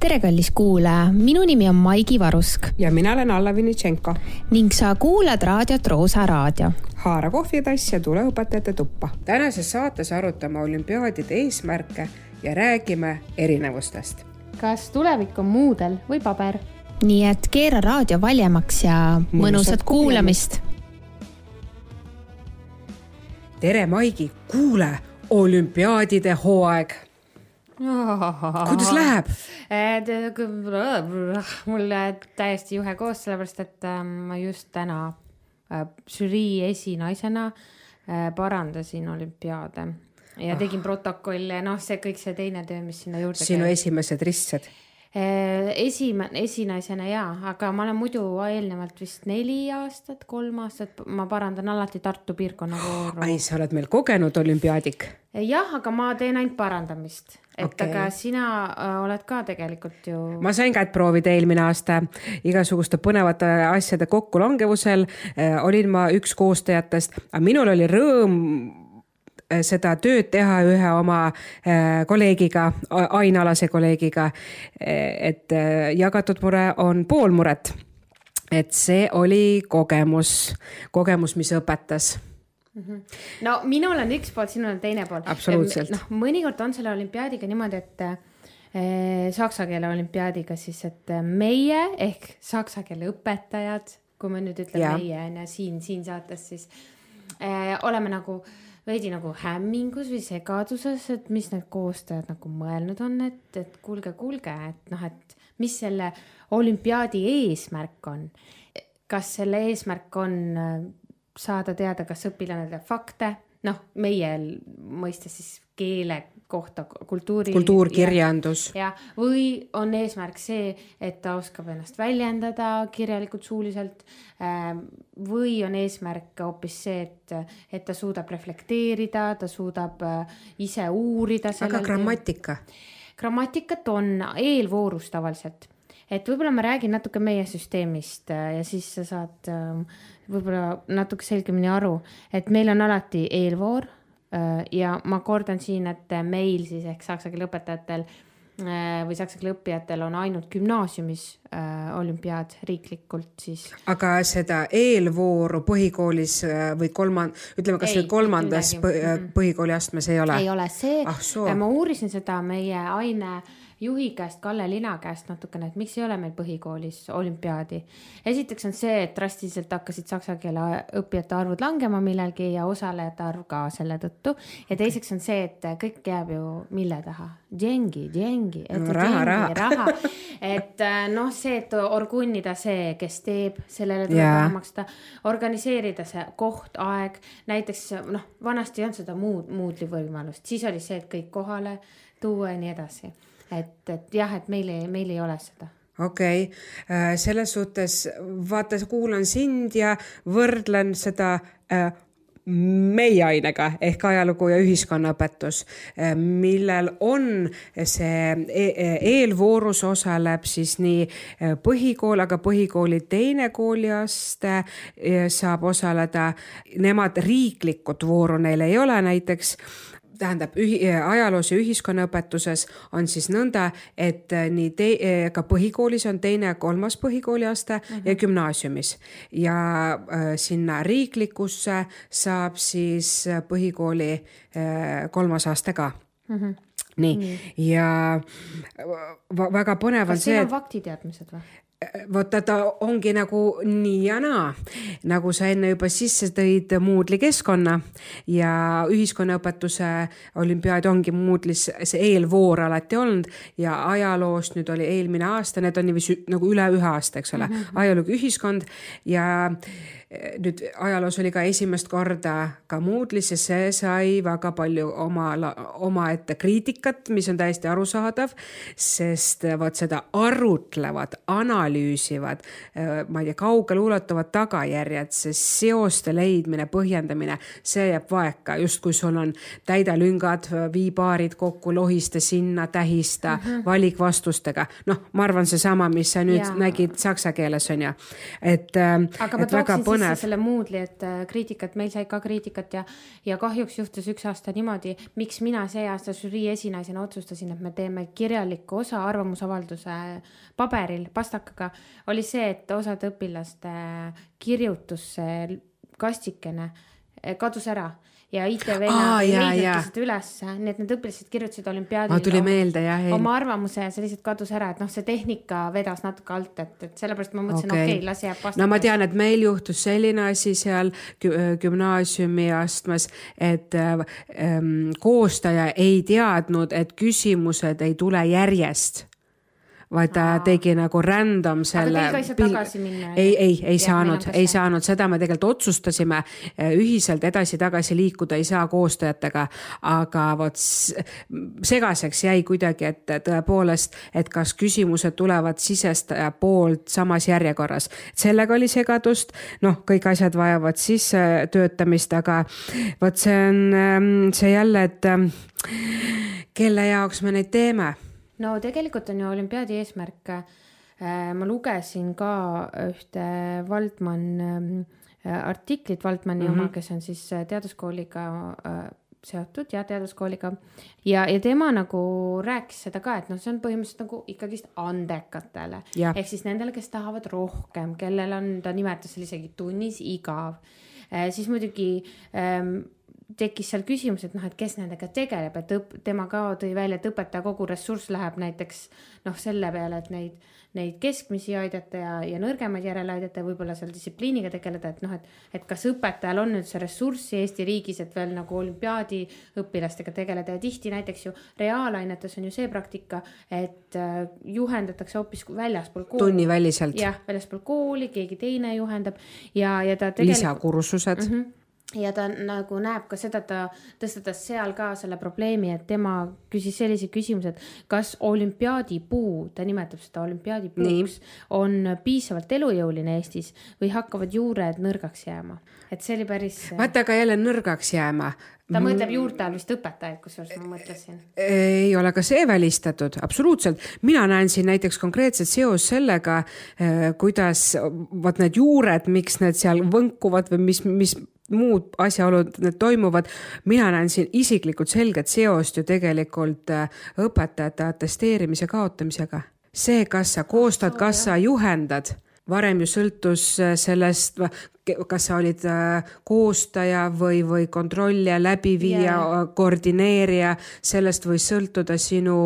tere, kallis kuulaja, minu nimi on Maigi Varusk. ja mina olen Alla Vinitšenko. ning sa kuulad raadiot Roosa Raadio. haara kohvitass ja tule õpetajate tuppa. tänases saates arutame olümpiaadide eesmärke ja räägime erinevustest. kas tulevik on muudel või paber? nii et keera raadio valjemaks ja mõnusat kuulamist. tere, Maigi, kuule, olümpiaadide hooaeg kuidas läheb? mul täiesti juhe koos, sellepärast et ähm, ma just täna äh, žürii esinaisena äh, parandasin olümpiaade ja tegin protokolle, noh, see kõik see teine töö, mis sinna juurde käib. sinu esimesed ristsed Äh, esime-, esinaisena jaa, aga ma olen muidu eelnevalt vist neli aastat, kolm aastat, ma parandan alati Tartu piirkonna vooru. ai, sa oled meil kogenud olümpiaadik? jah, aga ma teen ainult parandamist, et okay. aga sina äh, oled ka tegelikult ju. ma sain kätt proovida eelmine aasta igasuguste põnevate asjade kokkulangevusel äh,. olin ma üks koostajatest, aga minul oli rõõm Äh, seda tööd teha ühe oma äh, kolleegiga, ainealase kolleegiga. Äh, et jagatud mure on pool muret. et see oli kogemus, kogemus, mis õpetas. -hmm. no minul on üks pool, sinul on teine pool. absoluutselt. noh, mõnikord on selle olümpiaadiga niimoodi, et saksa keele olümpiaadiga siis, et meie ehk saksa keele õpetajad, kui me nüüd ütleme meie on ju siin, siin saates siis eh, oleme nagu eh, veidi nagu hämmingus või segaduses, et mis need koostajad nagu mõelnud on, et, et kuulge, kuulge, et noh, et mis selle olümpiaadi eesmärk on. kas selle eesmärk on äh, saada teada, kas õpilane teab fakte, noh, meie mõistes siis keele kohta kultuuri. kultuurkirjandus. ja, või on eesmärk see, et ta oskab ennast väljendada kirjalikult, suuliselt. Ähm, või on eesmärk hoopis see, et, et ta suudab reflekteerida, ta suudab äh, ise uurida. aga grammatika? grammatikat on eelvoorus tavaliselt et võib-olla ma räägin natuke meie süsteemist äh, ja siis sa saad ähm, võib-olla natuke selgemini aru, et meil on alati eelvoor ja ma kordan siin, et meil siis ehk saksa keele õpetajatel äh, või saksa keele õppijatel on ainult gümnaasiumis äh, olümpiaad riiklikult siis. aga seda eelvooru põhikoolis äh, või kolmand-, ütleme, kas ei, kolmandas põhikooliastmes ei ole? ei ole, see ah,, ma uurisin seda meie aine äh, juhi käest, Kalle Lina käest natukene, et miks ei ole meil põhikoolis olümpiaadi. esiteks on see, et drastiliselt hakkasid saksa keele õppijate arvud langema millalgi ja osalejate arv ka selle tõttu. ja teiseks on see, et kõik jääb ju mille taha, džengi, džengi, et no, raha, raha, raha. et äh, noh, see, et orgunnida see, kes teeb, sellele tuleb raha maksta, organiseerida see koht, aeg, näiteks noh, vanasti ei olnud seda muud, muud võimalust, siis oli see, et kõik kohale tuua ja nii edasi et, et jah, et meil ei, meil ei ole seda okei okay., äh, selles suhtes vaata, kuulan sind ja võrdlen seda äh, meie ainega ehk ajalugu ja ühiskonnaõpetus, äh, millel on see e e eelvoorus osaleb siis nii põhikool, aga põhikooli teine kooliaste saab osaleda. Nemad riiklikut vooru neil ei ole näiteks tähendab ühi, ajaloos ja ühiskonnaõpetuses on siis nõnda, et äh, nii te, äh, ka põhikoolis on teine ja kolmas põhikooliaste mm -hmm. ja gümnaasiumis ja äh, sinna riiklikusse saab siis põhikooli äh, kolmas aste ka mm. -hmm nii, nii., ja väga põnev on see. kas siin on faktiteadmised või? Vaata, ta ongi nagu nii ja naa, nagu sa enne juba sisse tõid Moodle'i keskkonna ja ühiskonnaõpetuse olümpiaad ongi Moodle'is see eelvoor alati olnud ja ajaloost nüüd oli eelmine aasta, need on niiviisi nagu üle ühe aasta, eks ole mm -hmm., ajalugu, ühiskond ja nüüd ajaloos oli ka esimest korda ka Moodle'is ja see sai väga palju oma, omaette kriitikat, mis on täiesti arusaadav, sest vot seda arutlevad, analüüsivad, ma ei tea, kaugeleulatuvad tagajärjed, see seoste leidmine, põhjendamine, see jääb vaeka, justkui sul on täida lüngad, vii paarid kokku, lohista sinna, tähista mm -hmm. valikvastustega. noh, ma arvan, seesama, mis sa nüüd ja. nägid saksa keeles on ju, et. aga ma tooksin põnev selle Moodle'i, et äh, kriitikat, meil sai ka kriitikat ja, ja kahjuks juhtus üks aasta niimoodi, miks mina see aasta žürii esinaisena otsustasin, et me teeme kirjaliku osa arvamusavalduse paberil pastakaga, oli see, et osade õpilaste kirjutus, see kastikene kadus ära ja IT-vennad ei leidnud seda ülesse, nii et need õpilased kirjutasid olümpiaadil. tuli meelde jah. oma arvamuse ja see lihtsalt kadus ära, et noh, see tehnika vedas natuke alt, et, et sellepärast ma mõtlesin, okei okay. okay,, las jääb vastu. no ma tean, et meil juhtus selline asi seal gümnaasiumi astmes, et ähm, koostaja ei teadnud, et küsimused ei tule järjest vaid ta Aa. tegi nagu random selle. aga teil ka ei saa tagasi minna? ei, ei, ei saanud, ei saanud, seda me tegelikult otsustasime eh, ühiselt edasi-tagasi liikuda ei saa koostajatega, aga vot segaseks jäi kuidagi, et tõepoolest, et kas küsimused tulevad sisestaja poolt samas järjekorras. sellega oli segadust, noh, kõik asjad vajavad sissetöötamist, aga vot see on ehm, see jälle, et ehm, kelle jaoks me neid teeme no tegelikult on ju olümpiaadi eesmärk, äh, ma lugesin ka ühte Waldmann äh, artiklit, Waldmanni mm -hmm. oma, kes on siis äh, teaduskooliga seotud ja teaduskooliga ja, ja tema nagu rääkis seda ka, et noh, see on põhimõtteliselt nagu ikkagist andekatele ehk siis nendele, kes tahavad rohkem, kellel on, ta nimetas seal isegi tunnis igav eh,. siis muidugi ähm, tekkis seal küsimus, et noh, et kes nendega tegeleb, et õp-, tema ka tõi välja, et õpetaja kogu ressurss läheb näiteks noh, selle peale, et neid, neid keskmisi aidata ja, ja nõrgemaid järele aidata ja võib-olla seal distsipliiniga tegeleda, et noh, et, et kas õpetajal on üldse ressurssi Eesti riigis, et veel nagu olümpiaadi õpilastega tegeleda ja tihti näiteks ju reaalainetes on ju see praktika, et äh, juhendatakse hoopis väljaspool kooli. tunniväliselt. jah, väljaspool kooli, keegi teine juhendab ja, ja ta tegelikult. lisakursused mm. -hmm ja ta nagu näeb ka seda, ta tõstatas seal ka selle probleemi, et tema küsis sellise küsimuse, et kas olümpiaadipuu, ta nimetab seda olümpiaadipuuks, on piisavalt elujõuline Eestis või hakkavad juured nõrgaks jääma, et see oli päris. vaata, aga jälle nõrgaks jääma. ta mõtleb juurde all vist õpetajaid, kusjuures ma mõtlesin. ei ole ka see välistatud, absoluutselt. mina näen siin näiteks konkreetset seos sellega, eh, kuidas vot need juured, miks need seal võnkuvad või mis, mis muud asjaolud need toimuvad. mina näen siin isiklikult selget seost ju tegelikult äh, õpetajate atesteerimise kaotamisega. see, kas sa koostad, kas sa juhendad varem ju sõltus äh, sellest, kas sa olid äh, koostaja või, või kontrollija, läbiviija yeah., koordineerija, sellest võis sõltuda sinu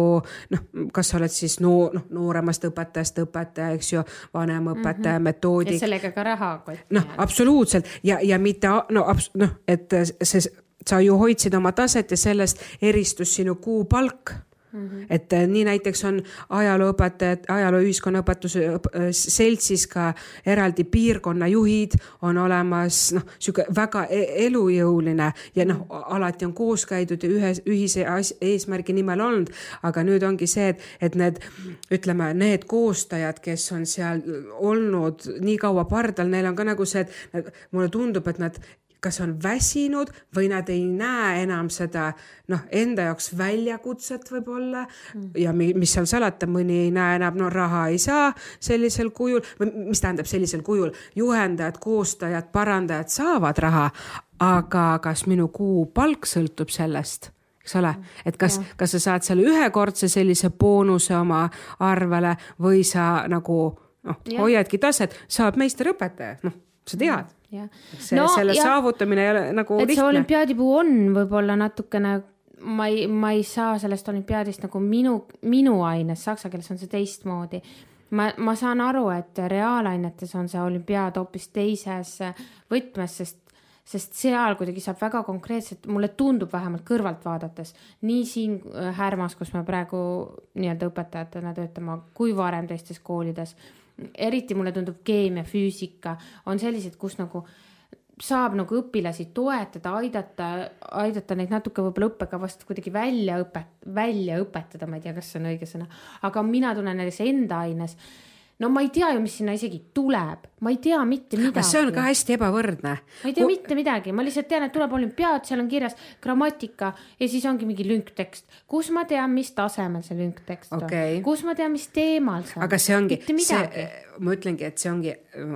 noh, kas sa oled siis noor, noh, nooremast õpetajast õpetaja, eks ju, vanem õpetaja mm, -hmm. metoodik. ja sellega ka raha kotti. noh, absoluutselt ja, ja mitte no, noh, et see, sa ju hoidsid oma taset ja sellest eristus sinu kuupalk Mm -hmm. et äh, nii näiteks on ajalooõpetajad, ajaloo ühiskonnaõpetuse äh, seltsis ka eraldi piirkonnajuhid on olemas, noh, sihuke väga e-, elujõuline ja noh, alati on koos käidud ja ühe ühise eesmärgi nimel olnud, aga nüüd ongi see, et, et need ütleme, need koostajad, kes on seal olnud nii kaua pardal, neil on ka nagu see, et mulle tundub, et nad kas on väsinud või nad ei näe enam seda noh, enda jaoks väljakutset võib-olla mm. ja mis seal salata, mõni ei näe enam, no raha ei saa sellisel kujul või mis tähendab sellisel kujul, juhendajad, koostajad, parandajad saavad raha, aga kas minu kuupalk sõltub sellest? eks ole, et kas, kas sa saad selle ühekordse sellise boonuse oma arvele või sa nagu noh, hoiadki taset, saab meisterõpetaja, noh, sa tead jah. see no,, selle ja, saavutamine ei ole nagu et lihtne. see olümpiaadipuu on võib-olla natukene, ma ei, ma ei saa sellest olümpiaadist nagu minu, minu aines, saksa keeles on see teistmoodi. ma, ma saan aru, et reaalainetes on see olümpiaad hoopis teises võtmes, sest sest seal kuidagi saab väga konkreetselt, mulle tundub vähemalt kõrvalt vaadates, nii siin äh, Härmas, kus me praegu nii-öelda õpetajatena töötame, kui varem teistes koolides eriti mulle tundub keemia, füüsika on sellised, kus nagu saab nagu õpilasi toetada, aidata, aidata neid natuke võib-olla õppekavast kuidagi välja õpet-, välja õpetada, ma ei tea, kas see on õige sõna, aga mina tunnen näiteks enda aines no ma ei tea ju, mis sinna isegi tuleb, ma ei tea mitte midagi. see on ka hästi ebavõrdne. ma ei tea mitte midagi, ma lihtsalt tean, et tuleb olümpiaad, seal on kirjas grammatika ja siis ongi mingi lünktekst, kus ma tean, mis tasemel see lünktekst okay. on, kus ma tean, mis teemal see on. aga see ongi, see, ma ütlengi, et see ongi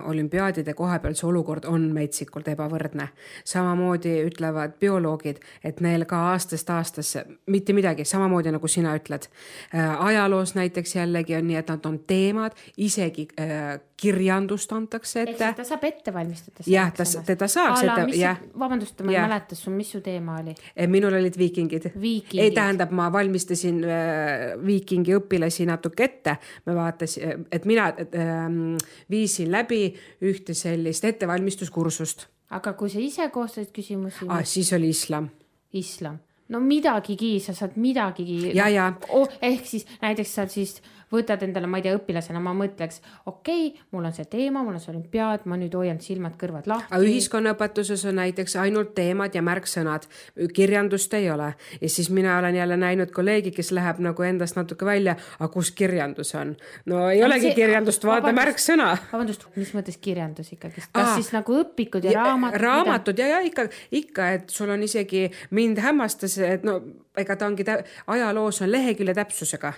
olümpiaadide koha peal see olukord on metsikult ebavõrdne. samamoodi ütlevad bioloogid, et neil ka aastast aastasse mitte midagi, samamoodi nagu sina ütled. Äh, ajaloos näiteks jällegi on nii, et nad on teemad, isegi äh, kirjandust antakse ette. ta saab ette valmistada. jah, ta, teda saaks ette, jah. vabandust, ma ei mäleta sul, mis su teema oli? Eh, minul olid viikingid. ei, tähendab, ma valmistasin äh, viikingi õpilasi natuke ette, me vaatasime, et mina äh, viisin läbi ühte sellist ettevalmistuskursust. aga kui sa ise koostasid küsimusi ah,? siis oli islam. islam, no midagigi, sa saad midagigi. ja, ja oh,. ehk siis näiteks sa siis võtad endale, ma ei tea, õpilasena ma mõtleks, okei okay,, mul on see teema, mul on see olümpiaad, ma nüüd hoian silmad-kõrvad lahti. aga ühiskonnaõpetuses on näiteks ainult teemad ja märksõnad, kirjandust ei ole. ja siis mina olen jälle näinud kolleegi, kes läheb nagu endast natuke välja, aga kus kirjandus on? no ei no, olegi see, kirjandust, vaata märksõna. vabandust, mis mõttes kirjandus ikkagist, kas Aa, siis nagu õpikud ja, ja raamatud? raamatud mida? ja, ja ikka, ikka, et sul on isegi, mind hämmastas, et no ega ta ongi, ajaloos on lehekülje täpsusega.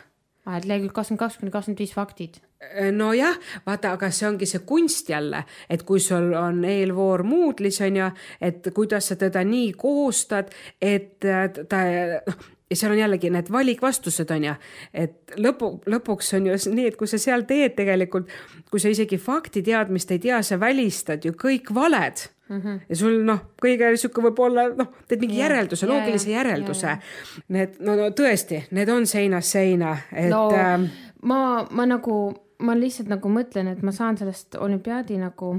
Et lehekülg kakskümmend kaks kuni kakskümmend viis faktid. Äh, nojah, vaata, aga see ongi see kunst jälle, et kui sul on eelvoor Moodle'is on ju, et kuidas sa teda nii koostad, et ta noh ja seal on jällegi need valikvastused on ju, et lõpu, lõpuks on ju nii, et kui sa seal teed tegelikult, kui sa isegi faktiteadmist ei tea, sa välistad ju kõik valed mm. -hmm. ja sul noh, kõige sihuke võib-olla noh, teed mingi yeah, järelduse, loogilise yeah, järelduse yeah.. Need no, no tõesti, need on seinast seina, et no,. Äh, ma, ma nagu, ma lihtsalt nagu mõtlen, et ma saan sellest olümpiaadi nagu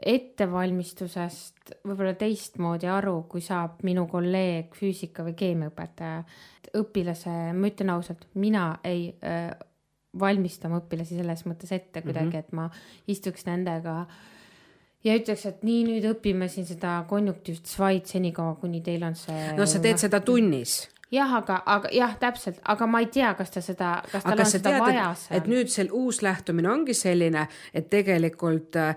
ettevalmistusest võib-olla teistmoodi aru, kui saab minu kolleeg füüsika või keemiaõpetaja. õpilase, ma ütlen ausalt, mina ei äh, valmista oma õpilasi selles mõttes ette kuidagi mm, -hmm. et ma istuks nendega äh, ja ütleks, et nii, nüüd õpime siin seda konjunktiivset svaid senikaua, kuni teil on see. no sa teed noh, seda tunnis jah, aga, aga jah, täpselt, aga ma ei tea, kas ta seda, kas tal on seda tead, vaja seal. et nüüd see uus lähtumine ongi selline, et tegelikult äh,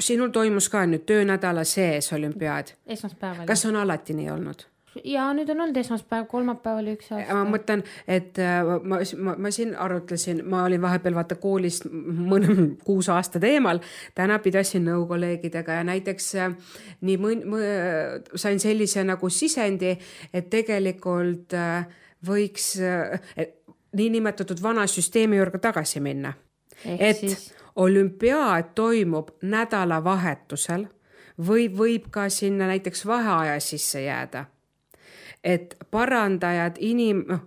sinul toimus ka nüüd töönädala sees olümpiaad. esmaspäeval. kas on alati nii olnud? Ja nüüd on olnud esmaspäev, kolmapäev oli üks aasta. ma mõtlen, et äh, ma, ma, ma siin arutlesin, ma olin vahepeal vaata koolis mõne kuus aasta teemal, täna pidasin nõu kolleegidega ja näiteks äh, nii mõn-, sain sellise nagu sisendi, et tegelikult äh, võiks niinimetatud vana süsteemi juurde tagasi minna. et siis... olümpiaad toimub nädalavahetusel või võib ka sinna näiteks vaheaja sisse jääda et parandajad, inim-, noh,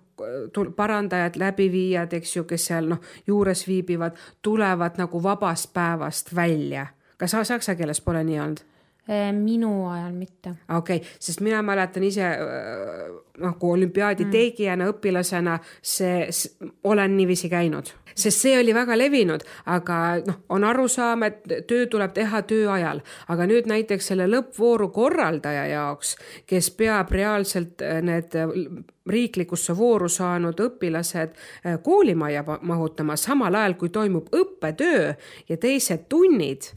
parandajad, läbiviijad, eks ju, kes seal noh, juures viibivad, tulevad nagu vabast päevast välja. kas saksa keeles pole nii olnud? Äh, minu ajal mitte. okei okay,, sest mina mäletan ise kui olümpiaadi mm. tegijana, õpilasena, see, olen niiviisi käinud, sest see oli väga levinud, aga noh, on arusaam, et töö tuleb teha töö ajal, aga nüüd näiteks selle lõppvooru korraldaja jaoks, kes peab reaalselt äh, need riiklikusse vooru saanud õpilased koolimajja mahutama, samal ajal kui toimub õppetöö ja teised tunnid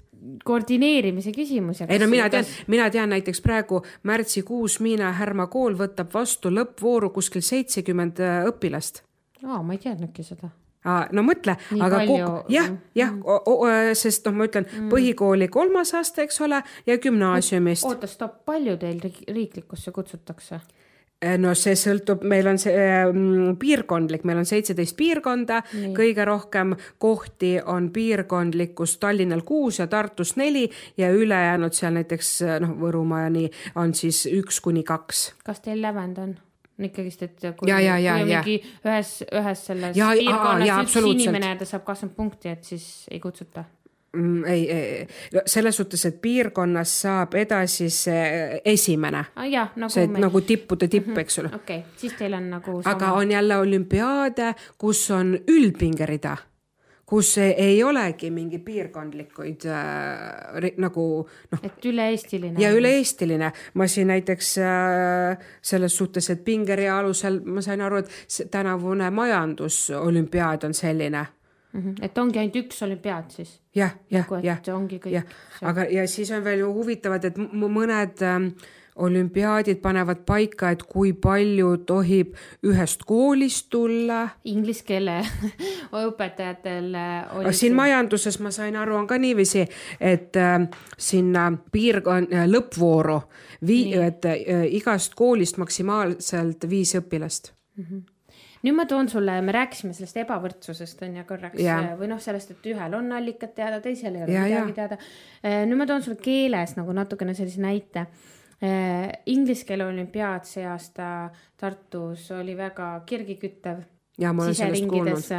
koordineerimise küsimus. ei no mina tean, mina tean näiteks praegu märtsikuus Miina Härma kool võtab vastu lõppvooru kuskil seitsekümmend äh, õpilast. aa, ma ei teadnudki seda no mõtle, aga palju... jah, jah mm., sest noh, ma ütlen mm. põhikooli kolmas aste, eks ole, ja gümnaasiumist. oota, stopp, palju teil riiklikusse kutsutakse? Äh, no see sõltub, meil on see ähm, piirkondlik, meil on seitseteist piirkonda, kõige rohkem kohti on piirkondlikkus Tallinnal kuus ja Tartus neli ja ülejäänud seal näiteks noh, Võrumaa ja nii on siis üks kuni kaks. kas teil lävend on? ikkagist, et kui, ja, ja, ja, kui mingi ühes, ühes selles ja, piirkonnas üks inimene ja ta saab kakskümmend punkti, et siis ei kutsuta ei, ei, selles suhtes, et piirkonnas saab edasi see esimene ah,. jah, nagu see meil... nagu tippude tipp mm, -hmm. eks ole. okei okay., siis teil on nagu sama.... aga on jälle olümpiaade, kus on üldpingerida, kus ei olegi mingi piirkondlikuid äh, nagu noh. et üle-eestiline. ja üle-eestiline, ma siin näiteks äh, selles suhtes, et pingerea alusel ma sain aru, et tänavune majandusolümpiaad on selline mm. Et ongi ainult üks olümpiaad siis? jah, jah, Nagu, et jah. ongi kõik, aga, ja siis on veel ju huvitavad, et m- mõned ähm, olümpiaadid panevad paika, et kui palju tohib ühest koolist tulla. Inglise keele õpetajatel äh, oli siin majanduses ma sain aru, on ka niiviisi, et äh, sinna piirkon- äh,, lõppvooru vii-, et äh, igast koolist maksimaalselt viis õpilast. Nüüd ma toon sulle, me rääkisime sellest ebavõrdsusest on ju korraks Jah. või noh, sellest, et ühel on allikad teada, teisel ei ole Ja, midagi ja. teada. nüüd ma toon sulle keeles nagu natukene sellise näite. Inglise keele olümpiaad see aasta Tartus oli väga kirgiküttev. ja siseringides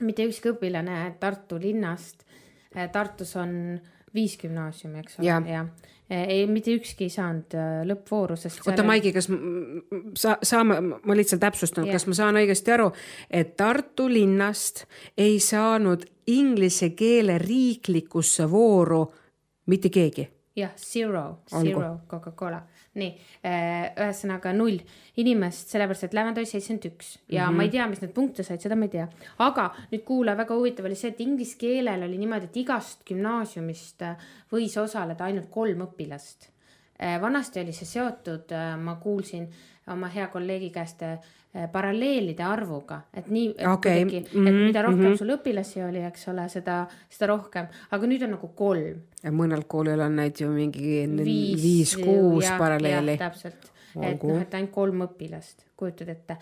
mitte ükski õpilane Tartu linnast, Tartus on viis gümnaasiumi, eks ole, Jah. ja ei, mitte ükski ei saanud äh, lõppvooru, sest oota, Maigi, kas sa, saame, ma lihtsalt täpsustan, kas ma saan õigesti aru, et Tartu linnast ei saanud inglise keele riiklikusse vooru mitte keegi? jah, zero, zero Coca-Cola, nii, ühesõnaga null inimest, sellepärast et Lävend oli seitsekümmend üks ja mm -hmm. ma ei tea, mis need punkte said, seda ma ei tea. aga nüüd kuula, väga huvitav oli see, et inglise keelel oli niimoodi, et igast gümnaasiumist äh, võis osaleda ainult kolm õpilast. vanasti oli see seotud, ma kuulsin oma hea kolleegi käest äh, paralleelide arvuga, et nii, et kuidagi, et mhm, mida rohkem sul õpilasi oli, eks ole, seda, seda rohkem, aga nüüd on nagu kolm. Mõnel koolil on neid ju mingi viis-kuus paralleeli. täpselt, et noh, et ainult kolm õpilast, kujutad ette.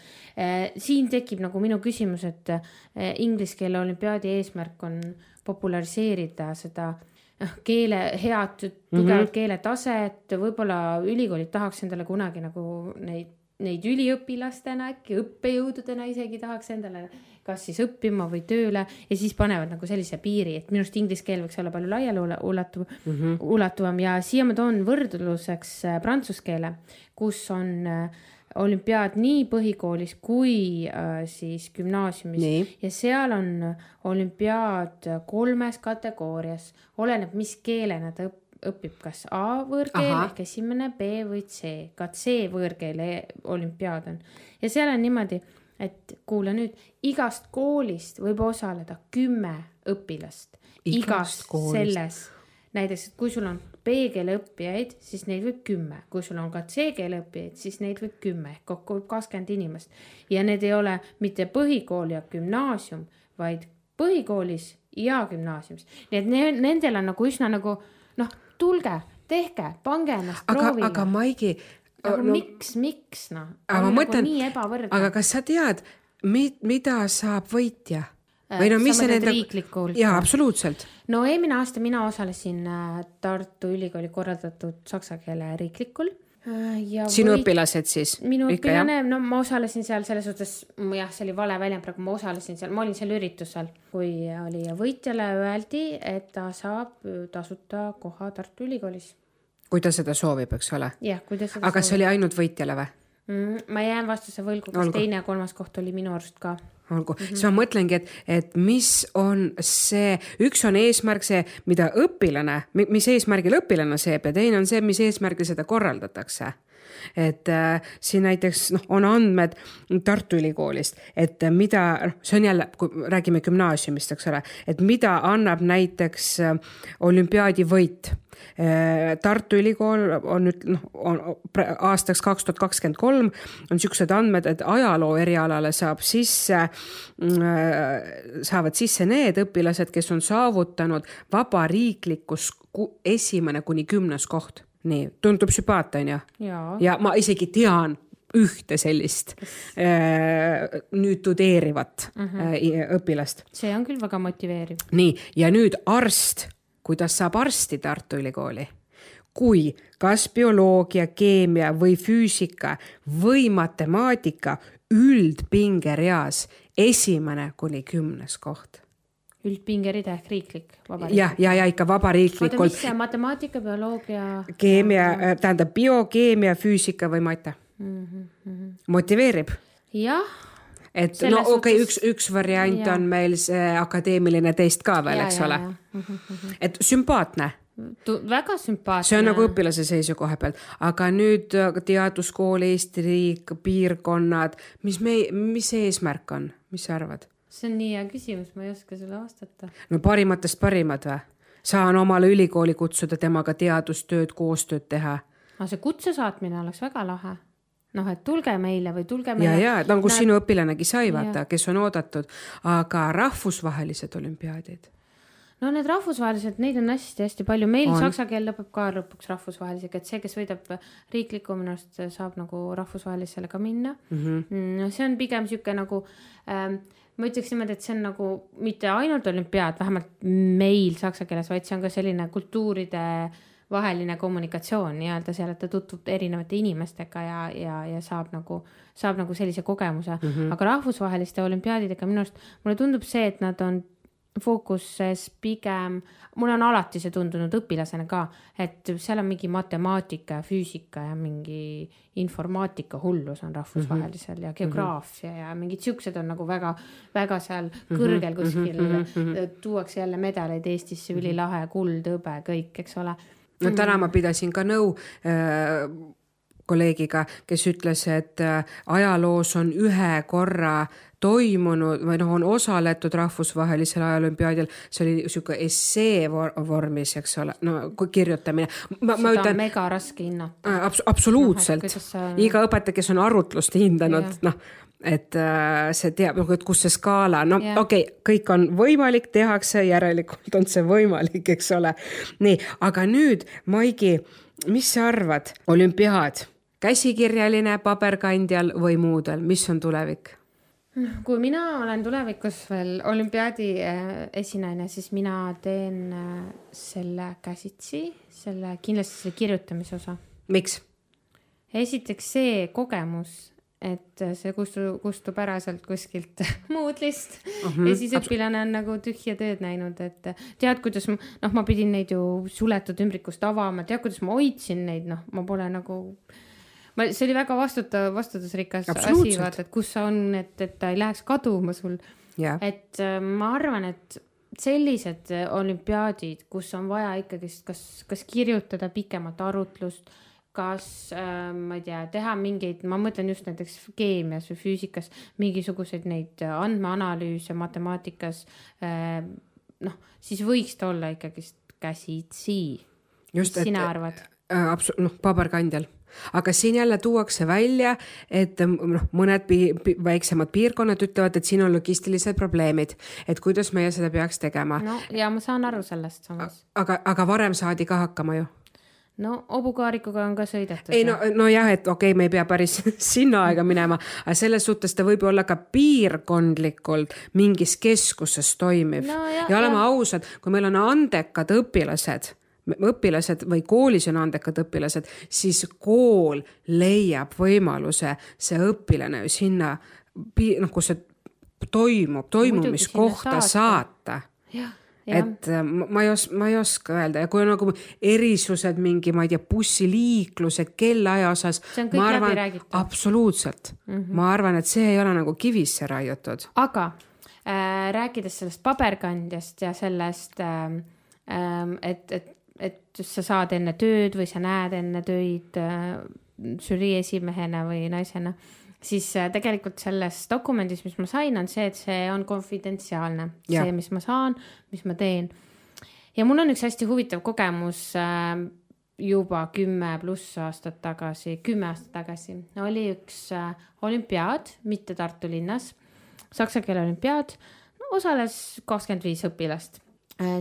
siin tekib nagu minu küsimus, et eh, inglise keele olümpiaadi eesmärk on populariseerida seda noh, keele head, tugevat mm -hmm. keeletaset, võib-olla ülikoolid tahaks endale kunagi nagu neid, neid üliõpilastena äkki õppejõududena isegi tahaks endale kas siis õppima või tööle ja siis panevad nagu sellise piiri, et minu arust inglise keel võiks olla palju laiali ula- ulatuv mm, -hmm. ulatuvam ja siia ma toon võrdluseks äh, prantsuse keele, kus on äh, olümpiaad nii põhikoolis kui äh, siis gümnaasiumis Nii. ja seal on olümpiaad kolmes kategoorias, oleneb, mis keelena ta õp- õpib, kas A võõrkeel Ahah. ehk esimene, B või C, ka C võõrkeele olümpiaad on ja seal on niimoodi, et kuula nüüd, igast koolist võib osaleda kümme õpilast. Igast igast koolist. selles, näiteks, et kui sul on B-keele õppijaid, siis neid võib kümme, kui sul on ka C-keele õppijaid, siis neid võib kümme. Ehk kokku võib kakskümmend inimest. Ja need ei ole mitte põhikool ja gümnaasium, vaid põhikoolis ja gümnaasiumis, nii et ne- nendel on nagu üsna nagu noh, tulge, tehke, pange ennast aga, proovile. aga Maigi, nagu no, miks, miks noh, aga ma nagu mõtlen- ebavõrdne. aga kas sa tead, mida saab võitja? Või no Äh, mis see nende jaa, absoluutselt. no eelmine aasta mina osalesin äh, Tartu Ülikooli korraldatud saksa keele riiklikul. sinu õpilased siis? minu õpilane, no ma osalesin seal selles suhtes, jah, see oli vale väljend praegu, ma osalesin seal, ma olin seal üritusel, kui oli ja võitjale öeldi, et ta saab tasuta koha Tartu Ülikoolis. kui ta seda soovib, eks ole. jah, kui ta seda aga kas see oli ainult võitjale või? mm,? ma jään vastuse võlgu, kas Olgu. teine ja kolmas koht oli minu arust ka. Olgu mm, -hmm. siis ma mõtlengi, et, et mis on see, üks on eesmärk see, mida õpilane, mis eesmärgil õpilane seeb ja teine on see, mis eesmärgil seda korraldatakse et äh, siin näiteks noh, on andmed Tartu Ülikoolist, et mida, noh, see on jälle, kui räägime gümnaasiumist, eks ole, et mida annab näiteks äh, olümpiaadi võit äh, Tartu Ülikool on nüüd noh, on aastaks kaks tuhat kakskümmend kolm on niisugused andmed, et ajaloo erialale saab sisse, saavad sisse need õpilased, kes on saavutanud vabariiklikus ku- esimene kuni kümnes koht. nii, tundub sümpaatne onju? ja ma isegi tean ühte sellist äh, nüüd tudeerivat mm -hmm. õpilast see on küll väga motiveeriv. nii, ja nüüd arst, kuidas saab arsti Tartu Ülikooli? kui kas bioloogia, keemia või füüsika või matemaatika üldpingereas esimene kuni kümnes koht. Üldpingerida ehk riiklik vabariik. jah, ja, ja ikka oota, vabariiklikult mis see matemaatika, bioloogia? keemia, tähendab biokeemia, füüsika või mate mm. -hmm. motiveerib, jah, et Selles no okei okay,, üks, üks variant Jaa. on meil see akadeemiline test ka veel, Ja, eks ja, ole ja.. et sümpaatne väga sümpaatne. see on nagu õpilase seisukoha pealt, aga nüüd äh, teaduskool, Eesti riik, piirkonnad, mis me, mis see eesmärk on, mis sa arvad? See on nii hea küsimus, ma ei oska sulle vastata. no parimatest parimad või? saan omale ülikooli kutsuda, temaga teadustööd, koostööd teha. aga see kutse saatmine oleks väga lahe noh, et tulge meile või tulge meile. ja, ja nagu Näed... sinu õpilanegi sai, vaata, kes on oodatud, aga rahvusvahelised olümpiaadid no need rahvusvahelised, neid on hästi-hästi palju, meil on. saksa keel lõpeb ka lõpuks rahvusvahelisega, et see, kes võidab riikliku, minu arust saab nagu rahvusvahelisele ka minna mhm. mm. -hmm. no see on pigem sihuke nagu ähm, ma ütleks niimoodi, et see on nagu mitte ainult olümpiaad, vähemalt meil saksa keeles, vaid see on ka selline kultuuride vaheline kommunikatsioon nii-öelda seal, et ta tutvub erinevate inimestega ja, ja, ja saab nagu, saab nagu sellise kogemuse mm. -hmm. aga rahvusvaheliste olümpiaadidega minu arust mulle tundub see, et nad on fookuses pigem, mulle on alati see tundunud õpilasena ka, et seal on mingi matemaatika ja füüsika ja mingi informaatika hullus on rahvusvahelisel mm -hmm. ja geograafia mm -hmm. ja mingid siuksed on nagu väga, väga seal mhm. kõrgel kuskil mm, -hmm. tuuakse jälle medaleid Eestisse, ülilahe, kuld, hõbe, kõik, eks ole. no täna ma pidasin ka nõu äh, kolleegiga, kes ütles, et äh, ajaloos on ühe korra toimunud või noh, on osaletud rahvusvahelisel ajalümpiaadil, see oli sihuke essee vormis, eks ole, no kirjutamine. seda ütlen, on mega raske hinnata abs. absoluutselt no,, on... iga õpetaja, kes on arutlust hindanud, noh et äh, see teab nagu, et kus see skaala, no okei okay,, kõik on võimalik, tehakse, järelikult on see võimalik, eks ole. nii, aga nüüd, Maigi, mis sa arvad, olümpiaad, käsikirjaline, paberkandjal või muudel, mis on tulevik? Kui mina olen tulevikus veel olümpiaadi äh, esinaine, siis mina teen äh, selle käsitsi, selle kindlasti selle kirjutamise osa. miks? esiteks see kogemus, et see kustub, kustub ära sealt kuskilt Moodle'ist uh -huh. ja siis õpilane on nagu tühja tööd näinud, et tead, kuidas ma, noh, ma pidin neid ju suletud ümbrikust avama, tead, kuidas ma hoidsin neid, noh, ma pole nagu ma, see oli väga vastuta, vastutusrikas asi, vaata, et kus sa on, et, et ta ei läheks kaduma sul yeah.. et äh, ma arvan, et sellised olümpiaadid, kus on vaja ikkagist, kas, kas kirjutada pikemat arutlust, kas äh, ma ei tea, teha mingeid, ma mõtlen just näiteks keemias või füüsikas mingisuguseid neid andmeanalüüse matemaatikas äh,. noh, siis võiks ta olla ikkagist käsitsi. sina arvad äh,? absoluut, noh, paberkandjal aga siin jälle tuuakse välja, et noh, mõned pi pi väiksemad piirkonnad ütlevad, et siin on logistilised probleemid, et kuidas meie seda peaks tegema. no ja ma saan aru sellest samas. aga, aga varem saadi ka hakkama ju no hobukaarikuga on ka sõidetud. ei no, nojah, et okei okay,, me ei pea päris sinna aega minema, aga selles suhtes ta võib olla ka piirkondlikult mingis keskuses toimiv no, jah, ja oleme ausad, kui meil on andekad õpilased õpilased või koolis on andekad õpilased, siis kool leiab võimaluse see õpilane ju sinna, noh, kus see toimub, toimumiskohta saata. et äh, ma ei os-, ma ei oska öelda ja kui on nagu erisused mingi, ma ei tea, bussiliikluse, kellaaja osas. see on kõik arvan, läbi räägitud. absoluutselt mm, -hmm. ma arvan, et see ei ole nagu kivisse raiutud. aga äh, rääkides sellest paberkandjast ja sellest äh, et, et et sa saad enne tööd või sa näed enne töid äh, žürii esimehena või naisena, siis äh, tegelikult selles dokumendis, mis ma sain, on see, et see on konfidentsiaalne, see, mis ma saan, mis ma teen. ja mul on üks hästi huvitav kogemus äh, juba kümme pluss aastat tagasi, kümme aastat tagasi. Oli üks olümpiaad, mitte Tartu linnas, saksa keele olümpiaad, osales kakskümmend viis õpilast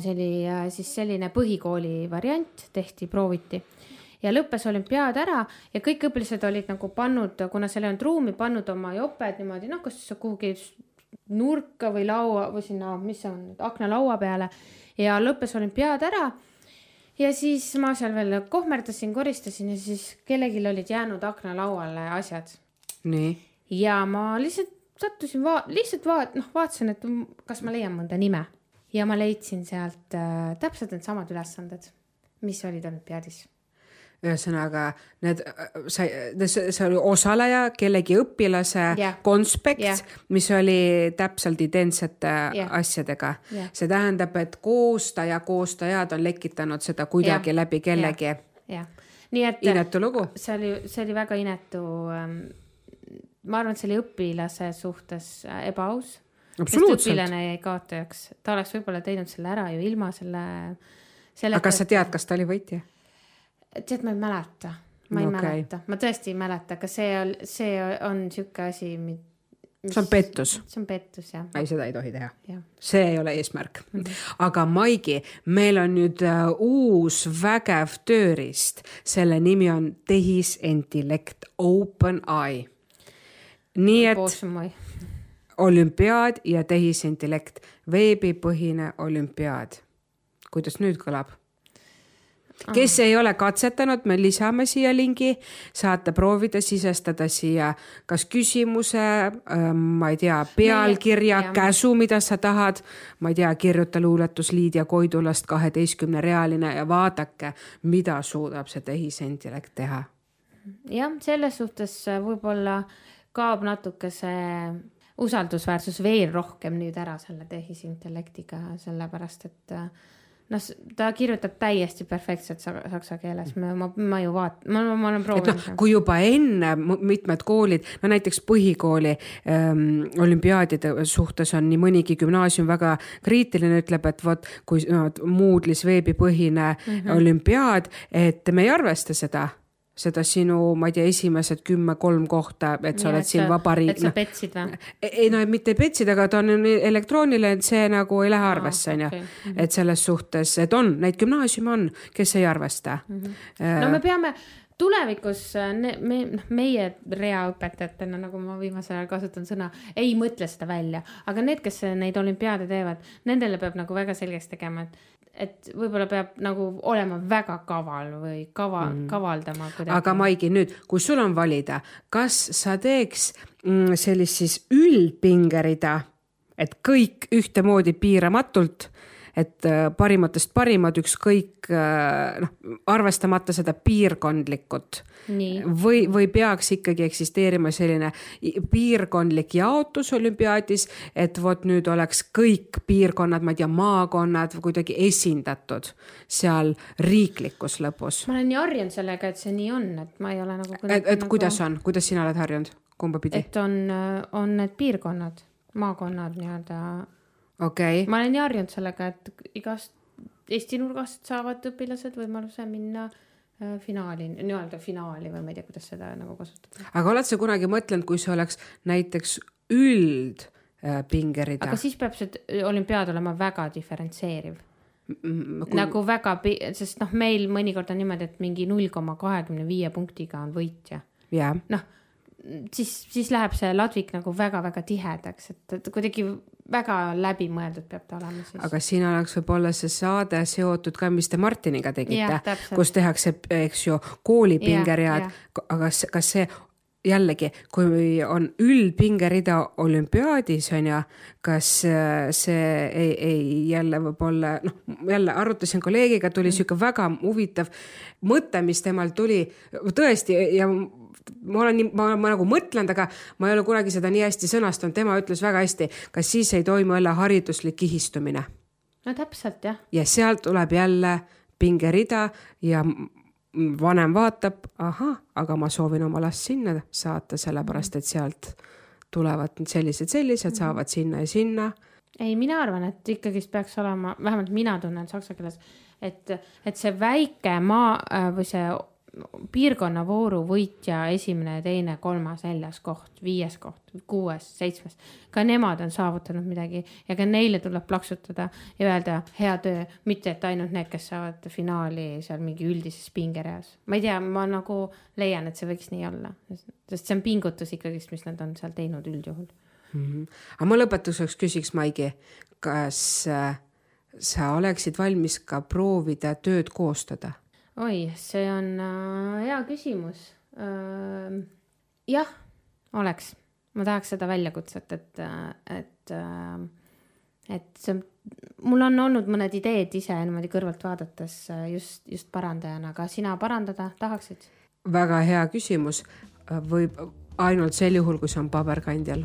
see oli äh, siis selline põhikooli variant, tehti, prooviti ja lõppes olümpiaad ära ja kõik õpilased olid nagu pannud, kuna seal ei olnud ruumi, pannud oma joped niimoodi noh, kas kuhugi nurka või laua või sinna, mis see on, aknalaua peale ja lõppes olümpiaad ära. ja siis ma seal veel kohmerdasin, koristasin ja siis kellelgi olid jäänud aknalauale asjad. nii. ja ma lihtsalt sattusin va-, lihtsalt vaat-, noh, vaatasin, et kas ma leian mõnda nime ja ma leidsin sealt äh, täpselt needsamad ülesanded, mis olid olümpiaadis ühesõnaga need, äh, sa, see oli osaleja, kellegi õpilase yeah. konspekt yeah., mis oli täpselt identsete yeah. asjadega yeah.. see tähendab, et koostaja, koostajad on lekitanud seda kuidagi yeah. läbi kellegi yeah.. yeah., nii et. inetu lugu. see oli, see oli väga inetu ähm,. ma arvan, et see oli õpilase suhtes äh, ebaaus õpilane jäi kaotajaks, ta oleks võib-olla teinud selle ära ju ilma selle, selle. aga kas sa tead, kas ta oli võitja? tead, ma ei mäleta, ma ei okay. mäleta, ma tõesti ei mäleta, aga see on, see on sihuke asi, mida see on pettus. see on pettus jah. ei, seda ei tohi teha. see ei ole eesmärk mm. -hmm. aga Maigi, meil on nüüd uh, uus vägev tööriist, selle nimi on tehisintellekt OpenAI. nii et olümpiaad ja tehisintellekt, veebipõhine olümpiaad. kuidas nüüd kõlab? kes ei ole katsetanud, me lisame siia lingi, saate proovida sisestada siia kas küsimuse, ähm, ma ei tea, pealkirja, käsu, mida sa tahad. ma ei tea, kirjuta luuletus Liidia Koidulast kaheteistkümne realine ja vaadake, mida suudab see tehisintellekt teha. jah, selles suhtes võib-olla kaob natuke see usaldusväärsus veel rohkem nüüd ära selle tehisintellektiga, sellepärast et äh, noh, ta kirjutab täiesti perfektselt saksa keeles, ma, ma, ma ju vaat-, ma, ma olen proovinud no,. kui juba enne mitmed koolid, no näiteks põhikooli ähm, olümpiaadide suhtes on nii mõnigi gümnaasium väga kriitiline, ütleb, et vot kui no, Moodle'is veebipõhine mm -hmm. olümpiaad, et me ei arvesta seda seda sinu, ma ei tea, esimesed kümme-kolm kohta, et sa ja, oled siin vabariik. et sa petsid või? ei no mitte petsid, aga ta on elektrooniline, et see nagu ei lähe arvesse, onju. Mhm. et selles suhtes, et on, neid gümnaasiume on, kes ei arvesta mm. -hmm. no me peame tulevikus me, noh, meie reaõpetajatena, nagu ma viimasel ajal kasutan sõna, ei mõtle seda välja, aga need, kes neid olümpiaade teevad, nendele peab nagu väga selgeks tegema, et et võib-olla peab nagu olema väga kaval või kava mm., kavaldama kuidagi. aga Maigi, nüüd, kui sul on valida, kas sa teeks mm, sellist siis üldpingerida, et kõik ühtemoodi piiramatult et äh, parimatest parimad, ükskõik äh, noh, arvestamata seda piirkondlikut. või, või peaks ikkagi eksisteerima selline piirkondlik jaotus olümpiaadis, et vot nüüd oleks kõik piirkonnad, ma ei tea, maakonnad kuidagi esindatud seal riiklikus lõpus. ma olen nii harjunud sellega, et see nii on, et ma ei ole nagu. et, et nagu... kuidas on, kuidas sina oled harjunud, kumba pidi? et on, on need piirkonnad, maakonnad nii-öelda okay.. ma olen nii harjunud sellega, et igast Eesti nurgast saavad õpilased võimaluse minna äh, finaali, nii-öelda finaali või ma ei tea, kuidas seda nagu kasutada. aga oled sa kunagi mõtelnud, kui see oleks näiteks üldpingerida äh,? aga siis peab see olümpiaad olema väga diferentseeriv kui... nagu väga, sest noh, meil mõnikord on niimoodi, et mingi null koma kahekümne viie punktiga on võitja yeah.. noh, siis, siis läheb see ladvik nagu väga-väga tihedaks, et, et kuidagi väga läbimõeldud peab ta olema siis. aga siin oleks võib-olla see saade seotud ka, mis te Martiniga tegite, kus tehakse, eks ju, koolipingeread, aga kas, kas see jällegi, kui on üldpingerida olümpiaadis on ju, kas äh, see ei, ei jälle võib-olla noh, jälle arutasin kolleegiga, tuli mm. sihuke väga huvitav mõte, mis temal tuli tõesti ja ma olen nii, ma, ma nagu mõtlenud, aga ma ei ole kunagi seda nii hästi sõnastanud, tema ütles väga hästi, kas siis ei toimu jälle hariduslik kihistumine? no täpselt jah. ja sealt tuleb jälle pingerida ja vanem vaatab, ahah, aga ma soovin oma last sinna saata, sellepärast et sealt tulevad sellised, sellised, saavad sinna ja sinna. ei, mina arvan, et ikkagist peaks olema, vähemalt mina tunnen saksa keeles, et, et see väike maa äh, või see piirkonnavooru võitja esimene, teine, kolmas, neljas koht, viies koht, kuues, seitsmes. ka nemad on saavutanud midagi ja ka neile tuleb plaksutada ja öelda hea töö, mitte et ainult need, kes saavad finaali seal mingi üldises pingereas. ma ei tea, ma nagu leian, et see võiks nii olla, sest see on pingutus ikkagist, mis nad on seal teinud üldjuhul mm. -hmm. aga ma lõpetuseks küsiks, Maigi, kas äh, sa oleksid valmis ka proovida tööd koostada? Oi, see on äh, hea küsimus äh,. jah, oleks, ma tahaks seda väljakutset, et, et äh,, et see, mul on olnud mõned ideed ise niimoodi kõrvalt vaadates äh, just, just parandajana, aga sina parandada tahaksid? väga hea küsimus, võib ainult sel juhul, kui see on paberkandjal